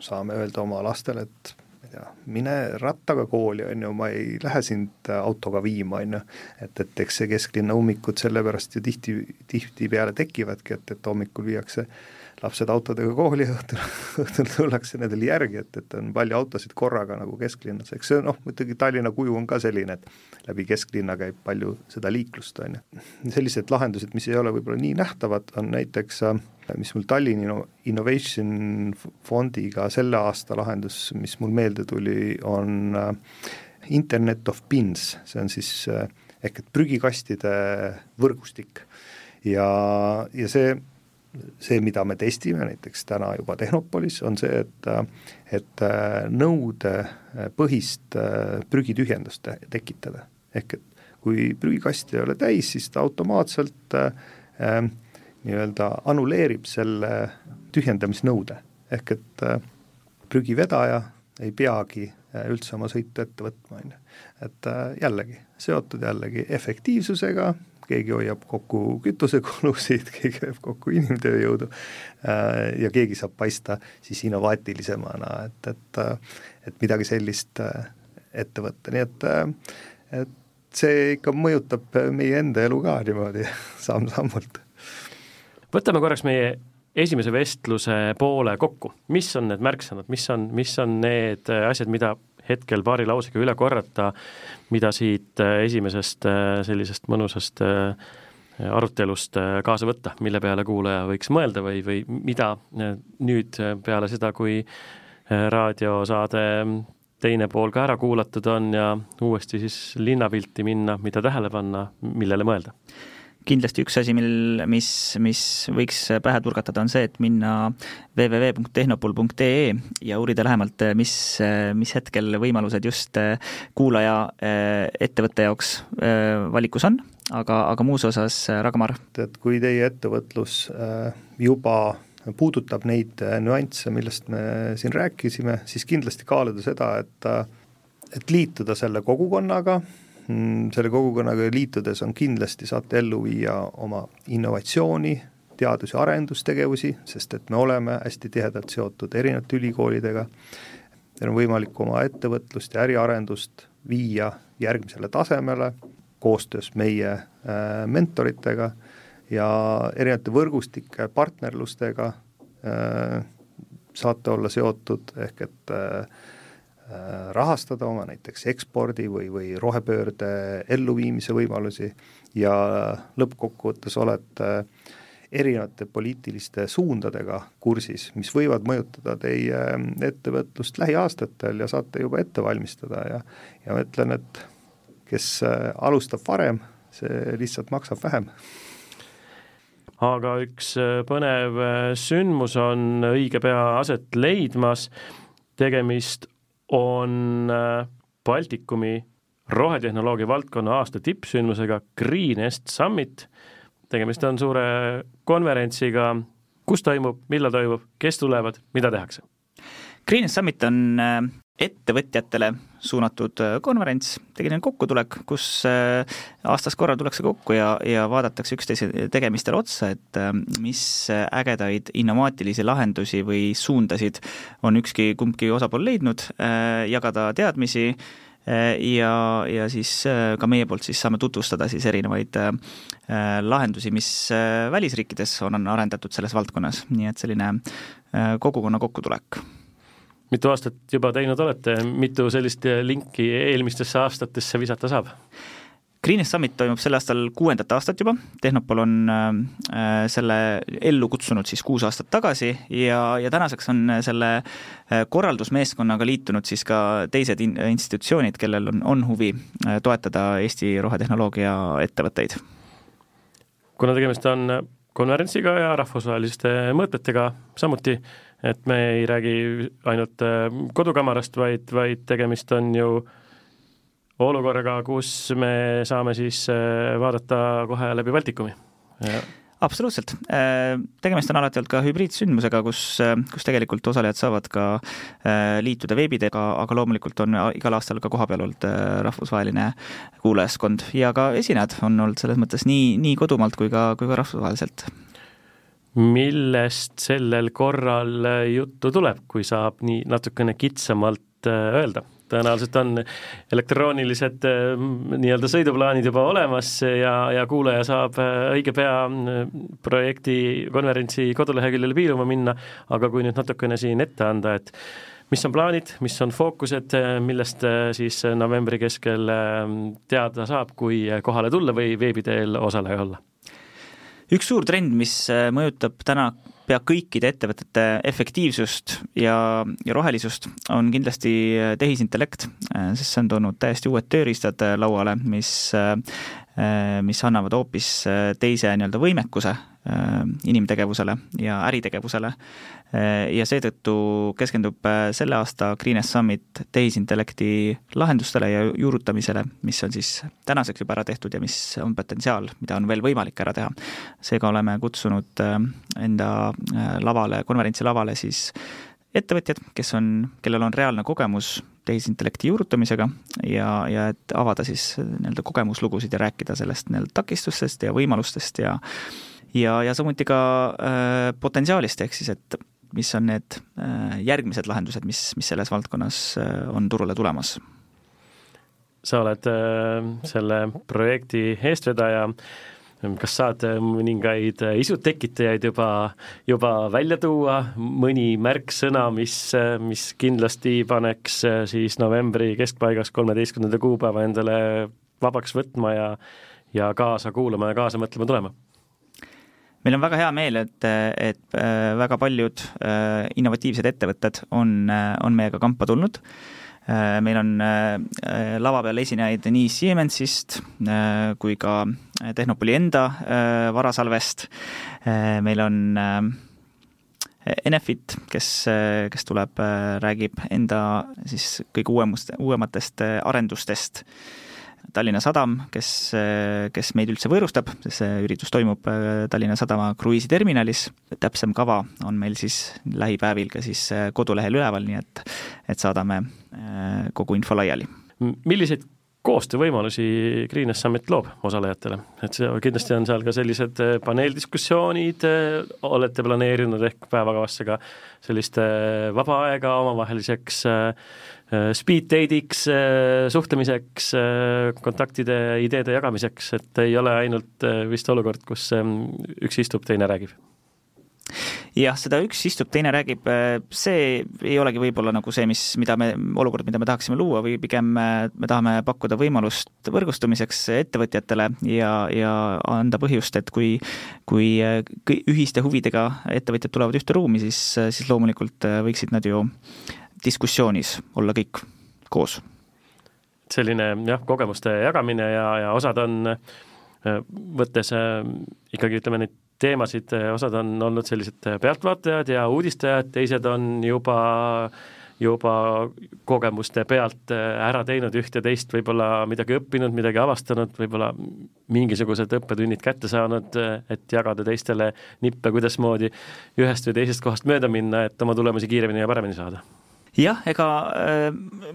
saame öelda oma lastele, et ma ei tea, mine rattaga kooli, on ju, ma ei lähe sind autoga viima, on ju, et, et eks see kesklinna ummikud sellepärast ju tihti, tihtipeale tekivadki, et, et hommikul viiakse äh, lapsed autodega kooli õhtul, õhtul tullakse nendele järgi, et, et on palju autosid korraga nagu kesklinnas, eks see noh, muidugi Tallinna kuju on ka selline, et läbi kesklinna käib palju seda liiklust, on ju. sellised lahendused, mis ei ole võib-olla nii nähtavad, on näiteks äh, mis mul Tallinna Innovation Fondiga selle aasta lahendus, mis mul meelde tuli, on äh, Internet of Bins, see on siis äh, ehk et prügikastide võrgustik ja, ja see see, mida me testime näiteks täna juba Tehnopolis, on see, et et äh, nõudepõhist äh, prügitühjendust tekitada. ehk et kui prügikast ei ole täis, siis ta automaatselt äh, äh, nii-öelda annuleerib selle tühjendamisnõude. ehk et äh, prügivedaja ei peagi üldse oma sõitu ette võtma, on ju. et jällegi, seotud jällegi efektiivsusega, keegi hoiab kokku kütusekulusid, keegi hoiab kokku inimtööjõudu ja keegi saab paista siis innovaatilisemana, et, et et midagi sellist ette võtta, nii et et see ikka mõjutab meie enda elu ka niimoodi samm-sammult.
võtame korraks meie esimese vestluse poole kokku, mis on need märksõnad, mis on, mis on need asjad, mida hetkel paari lausega üle korrata, mida siit esimesest sellisest mõnusast arutelust kaasa võtta, mille peale kuulaja võiks mõelda või, või mida nüüd peale seda, kui raadiosaade teine pool ka ära kuulatud on ja uuesti siis linnapilti minna, mida tähele panna, millele mõelda?
Kindlasti üks asi, mil, mis, mis võiks pähe turgatada, on see, et minna www.tehnopol.ee ja uurida lähemalt, mis, mis hetkel võimalused just kuulaja ettevõtte jaoks valikus on, aga, aga muus osas, Ragnar?
et kui teie ettevõtlus juba puudutab neid äh, nüansse, millest me siin rääkisime, siis kindlasti kaaluda seda, et äh, et liituda selle kogukonnaga, selle kogukonnaga liitudes on kindlasti, saate ellu viia oma innovatsiooni, teadus- ja arendustegevusi, sest et me oleme hästi tihedalt seotud erinevate ülikoolidega, meil on võimalik oma ettevõtlust ja äriarendust viia järgmisele tasemele koostöös meie äh, mentoritega ja erinevate võrgustike partnerlustega äh, saate olla seotud, ehk et äh, rahastada oma näiteks ekspordi või, või rohepöörde elluviimise võimalusi ja lõppkokkuvõttes olete erinevate poliitiliste suundadega kursis, mis võivad mõjutada teie ettevõtlust lähiaastatel ja saate juba ette valmistada ja ja ma ütlen, et kes alustab varem, see lihtsalt maksab vähem.
Aga üks äh, põnev äh, sündmus on õige pea aset leidmas, tegemist on äh, Baltikumi rohetehnoloogia valdkonna aasta tippsündmusega Greenest Summit, tegemist on suure konverentsiga, kus toimub, millal toimub, kes tulevad, mida tehakse?
Greenest Summit on ettevõtjatele suunatud äh, konverents, selline kokkutulek, kus äh, aastas korra tullakse kokku ja, ja vaadatakse üksteise tegemistele otsa, et äh, mis ägedaid innovaatilisi lahendusi või suundasid on ükski, kumbki osapool leidnud, jagada teadmisi ja, ja siis ka meie poolt siis saame tutvustada siis erinevaid lahendusi, mis välisriikides on arendatud selles valdkonnas, nii et selline kogukonna kokkutulek
mitu aastat juba teinud olete, mitu sellist linki eelmistesse aastatesse visata saab?
Greenest Summit toimub sel aastal kuuendat aastat juba, Tehnopol on äh, selle ellu kutsunud siis kuus aastat tagasi ja, ja tänaseks on selle äh, korraldusmeeskonnaga liitunud siis ka teised in-, institutsioonid, kellel on, on huvi äh, toetada Eesti rohetehnoloogia ettevõtteid.
kuna tegemist on konverentsiga ja rahvusvaheliste mõõtmetega samuti, et me ei räägi ainult äh, kodukamarast, vaid, vaid tegemist on ju olukorraga, kus me saame siis äh, vaadata kohe läbi Baltikumi.
absoluutselt, äh, tegemist on alati olnud ka hübriidsündmusega, kus, kus tegelikult osalejad saavad ka liituda veebidega, aga loomulikult on igal aastal ka kohapeal olnud rahvusvaheline kuulajaskond ja ka esinejad on olnud selles mõttes nii, nii kodumaalt kui ka, kui ka rahvusvaheliselt
millest sellel korral juttu tuleb, kui saab nii natukene kitsamalt äh, öelda? tõenäoliselt on elektroonilised äh, nii-öelda sõiduplaanid juba olemas ja, ja kuulaja saab äh, õige pea projekti konverentsi koduleheküljele piiluma minna, aga kui nüüd natukene siin ette anda, et mis on plaanid, mis on fookused, millest siis novembri keskel teada saab, kui kohale tulla või veebi teel osaleja olla?
Üks suur trend, mis äh, mõjutab täna pea kõikide ettevõtete efektiivsust ja, ja rohelisust, on kindlasti äh, tehisintellekt, äh, sest see on toonud täiesti uued tööriistad lauale, mis, mis annavad hoopis teise nii-öelda võimekuse inimtegevusele ja äritegevusele Äh, ja seetõttu keskendub äh, selle aasta Greenest Summit tehisintellekti lahendustele ja juurutamisele, mis on siis tänaseks juba ära tehtud ja mis on potentsiaal, mida on veel võimalik ära teha. seega oleme kutsunud äh, enda lavale, konverentsi lavale siis ettevõtjad, kes on, kellel on reaalne kogemus tehisintellekti juurutamisega ja, ja et avada siis nii-öelda kogemuslugusid ja rääkida sellest nii-öelda takistustest ja võimalustest ja ja, ja samuti ka äh, potentsiaalist, ehk siis et mis on need äh, järgmised lahendused, mis, mis selles valdkonnas äh, on turule tulemas?
sa oled äh, selle projekti eestvedaja, kas saad mõningaid isutekitajaid juba, juba välja tuua, mõni märksõna, mis, mis kindlasti paneks siis novembri keskpaigas kolmeteistkümnenda kuupäeva endale vabaks võtma ja ja kaasa kuulama ja kaasa mõtlema tulema?
Meil on väga hea meel, et, et äh, väga paljud äh, innovatiivsed ettevõtted on, äh, on meiega kampa tulnud. meil on lava peal esinejaid nii Siemensist kui ka Tehnopoli enda varasalvest. meil on Enefit, kes, kes tuleb, räägib enda siis kõige uuemust, uuematest arendustest Tallinna Sadam, kes, kes meid üldse võõrustab, sest see üritus toimub äh, Tallinna Sadama kruiisiterminalis, täpsem kava on meil siis lähipäevil ka siis äh, kodulehel üleval, nii et, et saadame äh, kogu info laiali.
milliseid koostöövõimalusi Greenest Summit loob osalejatele, et see kindlasti on seal ka sellised paneeldiskussioonid, olete planeerinud ehk päevakavasse ka sellist vaba aega omavaheliseks Äh, speed date'iks, äh, suhtlemiseks, äh, kontaktide, ideede jagamiseks, et ei ole ainult vist olukord, kus ähm, üks istub, teine räägib.
Jah, seda üks istub, teine räägib, see ei olegi võib-olla nagu see, mis, mida me, olukord, mida me tahaksime luua või pigem me tahame pakkuda võimalust võrgustumiseks ettevõtjatele ja, ja anda põhjust, et kui, kui ühiste huvidega ettevõtjad tulevad ühte ruumi, siis, siis loomulikult võiksid nad ju diskussioonis olla kõik koos.
selline jah, kogemuste jagamine ja, ja osad on, äh, võttes äh, ikkagi ütleme neid teemasid, äh, osad on olnud sellised pealtvaatajad ja uudistajad, teised on juba juba kogemuste pealt ära teinud üht ja teist, võib-olla midagi õppinud, midagi avastanud, võib-olla mingisugused õppetunnid kätte saanud, et jagada teistele nippe, kuidasmoodi ühest või teisest kohast mööda minna, et oma tulemusi kiiremini ja paremini saada
jah, ega äh,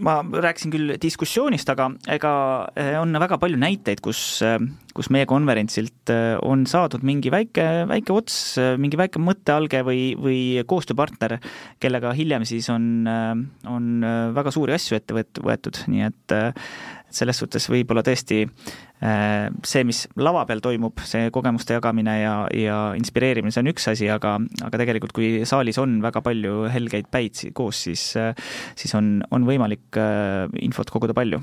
ma rääkisin küll diskussioonist, aga ega äh, on väga palju näiteid, kus, äh, kus meie konverentsilt on saadud mingi väike, väike ots, mingi väike mõttealge või, või koostööpartner, kellega hiljem siis on, on väga suuri asju ette võetud, nii et selles suhtes võib-olla tõesti see, mis lava peal toimub, see kogemuste jagamine ja, ja inspireerimine, see on üks asi, aga, aga tegelikult kui saalis on väga palju helgeid päid koos, siis, siis on, on võimalik äh, infot koguda palju.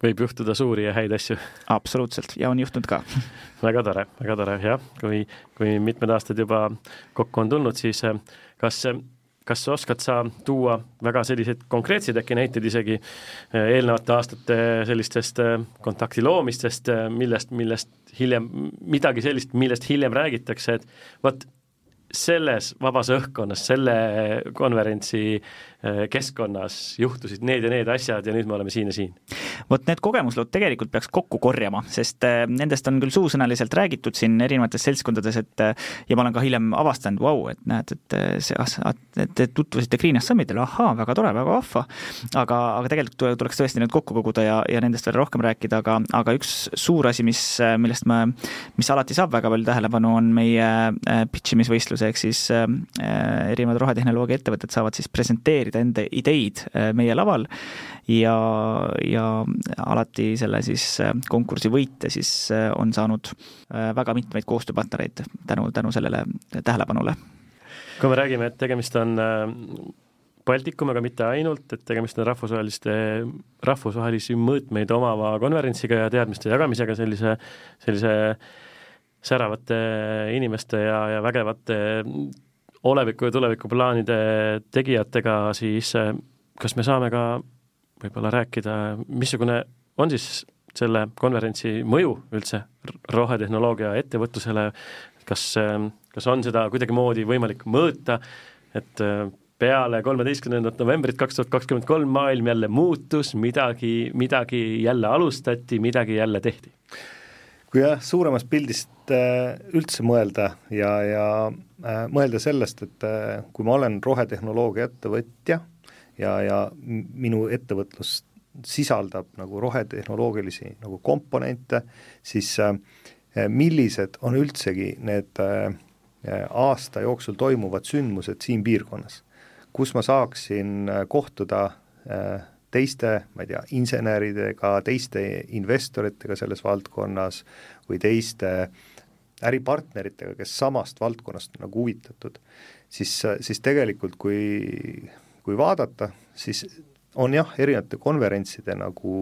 Võib juhtuda suuri ja häid asju.
absoluutselt. Ja on juhtunud ka.
Väga tore, väga tore, jah, kui, kui mitmed aastad juba kokku on tulnud, siis äh, kas kas oskad sa tuua väga selliseid konkreetseid äkki näiteid isegi eh, eelnevate aastate sellistest eh, kontakti loomistest, eh, millest, millest hiljem, midagi sellist, millest hiljem räägitakse, et vot selles vabas õhkkonnas, selle konverentsi äh, keskkonnas juhtusid need ja need asjad ja nüüd me oleme siin ja siin.
vot need kogemuslood tegelikult peaks kokku korjama, sest äh, nendest on küll suusõnaliselt räägitud siin erinevates seltskondades, et ja ma olen ka hiljem avastanud, vau, et näed, et see, te tutvusite Green Summitile, ahaa, väga tore, väga vahva. aga, aga tegelikult tuleks tõesti need kokku koguda ja, ja nendest veel rohkem rääkida, aga, aga üks suur asi, mis, millest me, mis alati saab väga palju tähelepanu, on meie pitch imisvõistlus võimaluse, ehk siis äh, erinevad rohetehnoloogia ettevõtted saavad siis presenteerida enda ideid äh, meie laval ja, ja alati selle siis äh, konkursi võitja siis on saanud väga mitmeid koostööpartnereid tänu, tänu sellele tähelepanule.
kui me räägime, et tegemist on Baltikum, aga mitte ainult, et tegemist on rahvusvaheliste, rahvusvahelisi mõõtmeid omava konverentsiga ja teadmiste jagamisega sellise, sellise säravate inimeste ja, ja vägevate oleviku ja tulevikuplaanide tegijatega, siis eh, kas me saame ka võib-olla rääkida, missugune on siis selle konverentsi mõju üldse rohetehnoloogia ettevõtlusele, kas, kas on seda kuidagimoodi võimalik mõõta, et peale kolmeteistkümnendat novembrit kaks tuhat kakskümmend kolm maailm jälle muutus, midagi, midagi jälle alustati, midagi jälle tehti?
Kui jah, suuremast pildist äh, üldse mõelda ja, ja äh, mõelda sellest, et äh, kui ma olen rohetehnoloogia ettevõtja ja, ja minu ettevõtlus sisaldab nagu rohetehnoloogilisi nagu komponente, siis millised on üldsegi need aasta jooksul toimuvad sündmused siin piirkonnas, kus ma saaksin kohtuda teiste, ma ei tea, inseneridega, teiste investoritega selles valdkonnas või teiste äripartneritega, kes samast valdkonnast on nagu huvitatud, siis, siis tegelikult kui, kui vaadata, siis on jah, erinevate konverentside nagu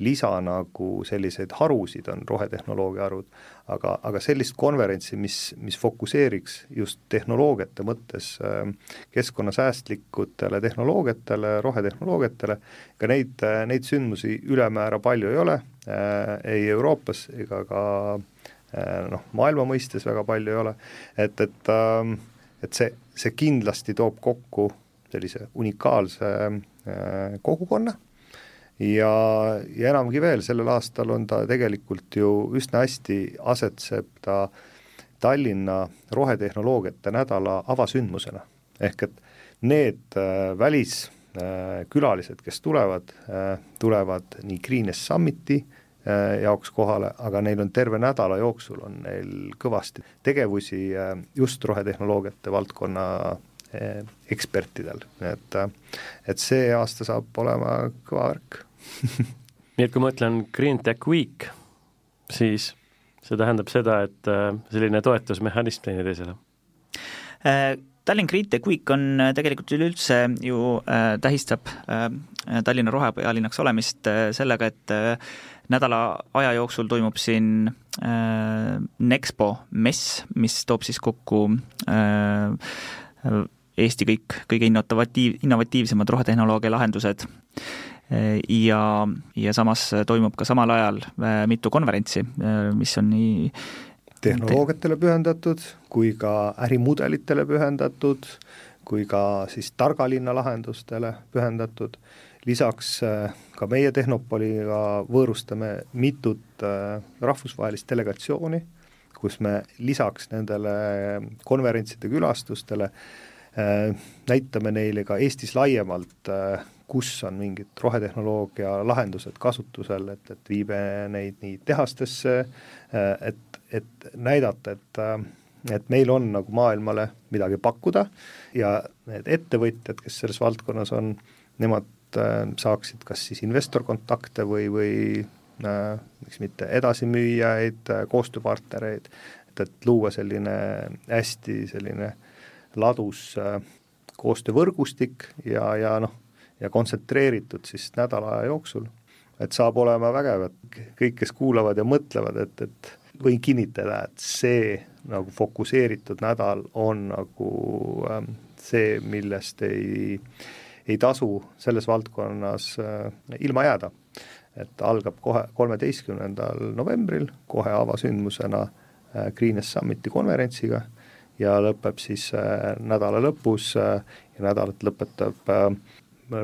lisa nagu selliseid harusid on rohetehnoloogia harud, aga, aga sellist konverentsi, mis, mis fokusseeriks just tehnoloogiate mõttes äh, keskkonnasäästlikutele tehnoloogiatele, rohetehnoloogiatele, ka neid, neid sündmusi ülemäära palju ei ole äh,, ei Euroopas ega ka äh, noh, maailma mõistes väga palju ei ole, et, et äh, et see, see kindlasti toob kokku sellise unikaalse äh, kogukonna ja, ja enamgi veel, sellel aastal on ta tegelikult ju üsna hästi asetseb ta Tallinna rohetehnoloogiate nädala avasündmusena. ehk et need äh, väliskülalised äh,, kes tulevad äh,, tulevad nii Greenest Summiti äh, jaoks kohale, aga neil on terve nädala jooksul on neil kõvasti tegevusi äh, just rohetehnoloogiate valdkonna Eh, ekspertidel, et et see aasta saab olema kõva värk
nii et kui ma ütlen Green Tech Week, siis see tähendab seda, et äh, selline toetusmehhanism teineteisele?
Äh, Tallinn Green Tech Week on äh, tegelikult üleüldse ju äh, tähistab äh, Tallinna rohepealinnaks olemist äh, sellega, et nädala aja jooksul toimub siin Nexpo mess, mis toob siis kokku Eesti kõik kõige innovatiiv, innovatiivsemad rohetehnoloogia lahendused ja, ja samas toimub ka samal ajal äh, mitu konverentsi, äh, mis on nii
tehnoloogiatele pühendatud kui ka ärimudelitele pühendatud, kui ka siis targa linna lahendustele pühendatud, lisaks äh, ka meie Tehnopoliga võõrustame mitut rahvusvahelist delegatsiooni, kus me lisaks nendele konverentside külastustele Äh, näitame neile ka Eestis laiemalt, äh, kus on mingid rohetehnoloogia lahendused kasutusel, et, et viime neid nii tehastesse, äh, et, et näidata, et et meil on nagu maailmale midagi pakkuda ja need ettevõtjad, kes selles valdkonnas on, nemad saaksid kas siis investorkontakte või, või miks mitte edasimüüjaid, koostööpartnereid, et, et luua selline hästi selline äh, ladus äh, koostöövõrgustik ja, ja noh, ja kontsentreeritud siis nädala aja jooksul, et saab olema vägev, et kõik, kes kuulavad ja mõtlevad, et, et võin kinnitada, et see nagu fokusseeritud nädal on nagu ähm, see, millest ei, ei tasu selles valdkonnas äh, ilma jääda. et algab kohe kolmeteistkümnendal novembril, kohe avasündmusena äh, Greenest Summiti konverentsiga ja lõpeb siis äh, nädala lõpus äh, ja nädalat lõpetab äh,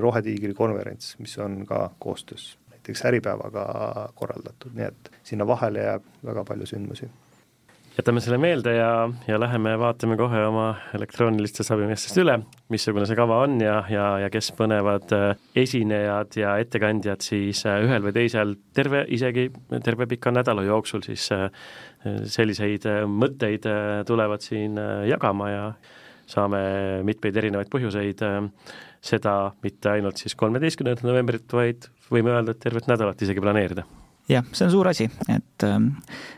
Rohetiigri konverents, mis on ka koostöös näiteks Äripäevaga korraldatud, nii et sinna vahele jääb väga palju sündmusi.
Jätame selle meelde ja, ja läheme vaatame kohe oma elektroonilistest abimeestest üle, missugune see kava on ja, ja, ja kes põnevad esinejad ja ettekandjad siis ühel või teisel terve, isegi terve pika nädala jooksul siis selliseid äh, mõtteid äh, tulevad siin äh, jagama ja saame mitmeid erinevaid põhjuseid seda mitte ainult siis kolmeteistkümnendat novembrit, vaid võime öelda, et tervet nädalat isegi planeerida.
jah, see on suur asi, et ähm,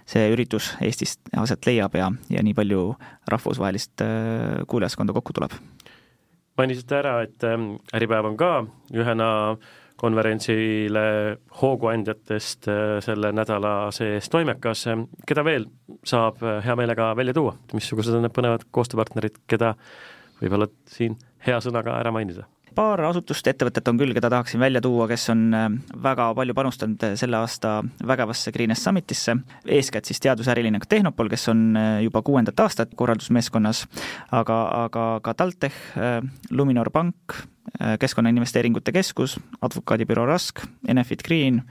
see üritus Eestis aset leiab ja, ja nii palju rahvusvahelist kuulajaskonda kokku tuleb.
mainisite ära, et ähm, Äripäev on ka ühena konverentsile hooguandjatest äh, selle nädala sees toimekas, keda veel saab äh, hea meelega välja tuua, missugused on need põnevad koostööpartnerid, keda võib-olla siin hea sõnaga ära mainida?
paar asutust, ettevõtet on küll, keda tahaksin välja tuua, kes on äh, väga palju panustanud selle aasta vägevasse Greenest Summitisse, eeskätt siis teadusäriline Tehnopol, kes on juba kuuendat aastat korraldusmeeskonnas, aga, aga ka TalTech, Luminor Pank, Äh, Keskkonnainvesteeringute Keskus, advokaadibüroo Rask, Enefit Green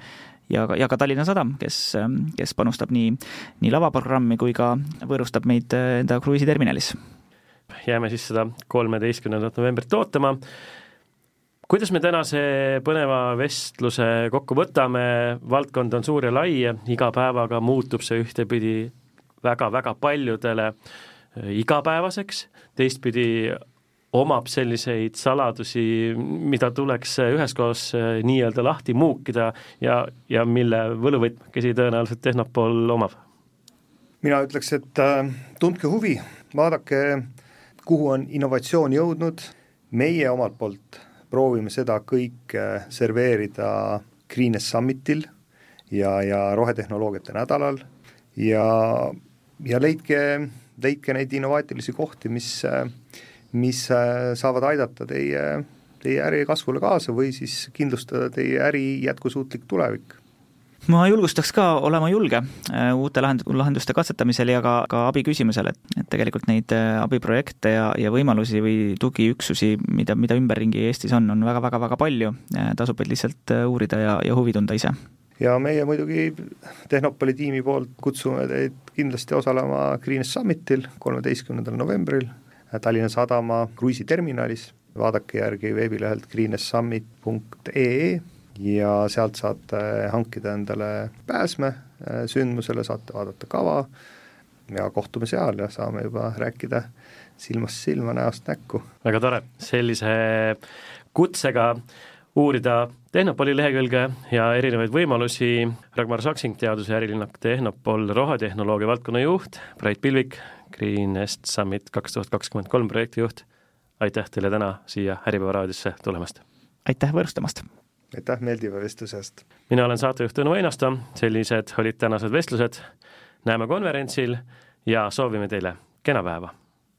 ja, ja ka Tallinna Sadam, kes, kes panustab nii, nii lavaprogrammi kui ka võõrustab meid äh, enda kruiisiterminalis.
Jääme siis seda kolmeteistkümnendat novembrit ootama. kuidas me tänase põneva vestluse kokku võtame, valdkond on suur ja lai, iga päevaga muutub see ühtepidi väga-väga paljudele äh, igapäevaseks, teistpidi omab selliseid saladusi, mida tuleks üheskoos äh, nii-öelda lahti muukida ja, ja mille võluvõtmekesi tõenäoliselt Tehnopol omab?
mina ütleks, et äh, tundke huvi, vaadake, kuhu on innovatsioon jõudnud, meie omalt poolt proovime seda kõike serveerida Greenest Summitil ja, ja rohetehnoloogiate nädalal. Ja, ja leidke, leidke neid innovaatilisi kohti, mis äh, mis äh, saavad aidata teie, teie äri kasvule kaasa või siis kindlustada teie äri jätkusuutlik tulevik
ma julgustaks ka olema julge äh, uute lahend-, lahenduste katsetamisel ja ka, ka abi küsimisel, et, et tegelikult neid äh, abiprojekte ja, ja võimalusi või tugiüksusi, mida, mida ümberringi Eestis on, on väga-väga-väga palju, tasub vaid lihtsalt uurida ja, ja huvi tunda ise.
ja meie muidugi Tehnopoli tiimi poolt kutsume teid kindlasti osalema Greenest Summitil kolmeteistkümnendal novembril Tallinna Sadama kruiisiterminalis, vaadake järgi veebilehelt greenessummit.ee ja sealt saate hankida endale pääsme äh, sündmusele, saate vaadata kava ja kohtume seal ja saame juba rääkida silmast silma, näost näkku.
väga tore, sellise kutsega uurida Tehnopoli lehekülge ja erinevaid võimalusi, Ragnar Saksing, teadus- ja ärilinnak Tehnopol, rohetehnoloogia valdkonna juht, Brait Pilvik, Greenest Summit kaks tuhat kakskümmend kolm projektijuht, aitäh teile täna siia Äripäeva raadiosse tulemast!
aitäh võõrustamast!
Aitäh meeldiva vestluse eest!
mina olen saatejuht Tõnu Einasto, sellised olid tänased vestlused, näeme konverentsil ja soovime teile kena päeva!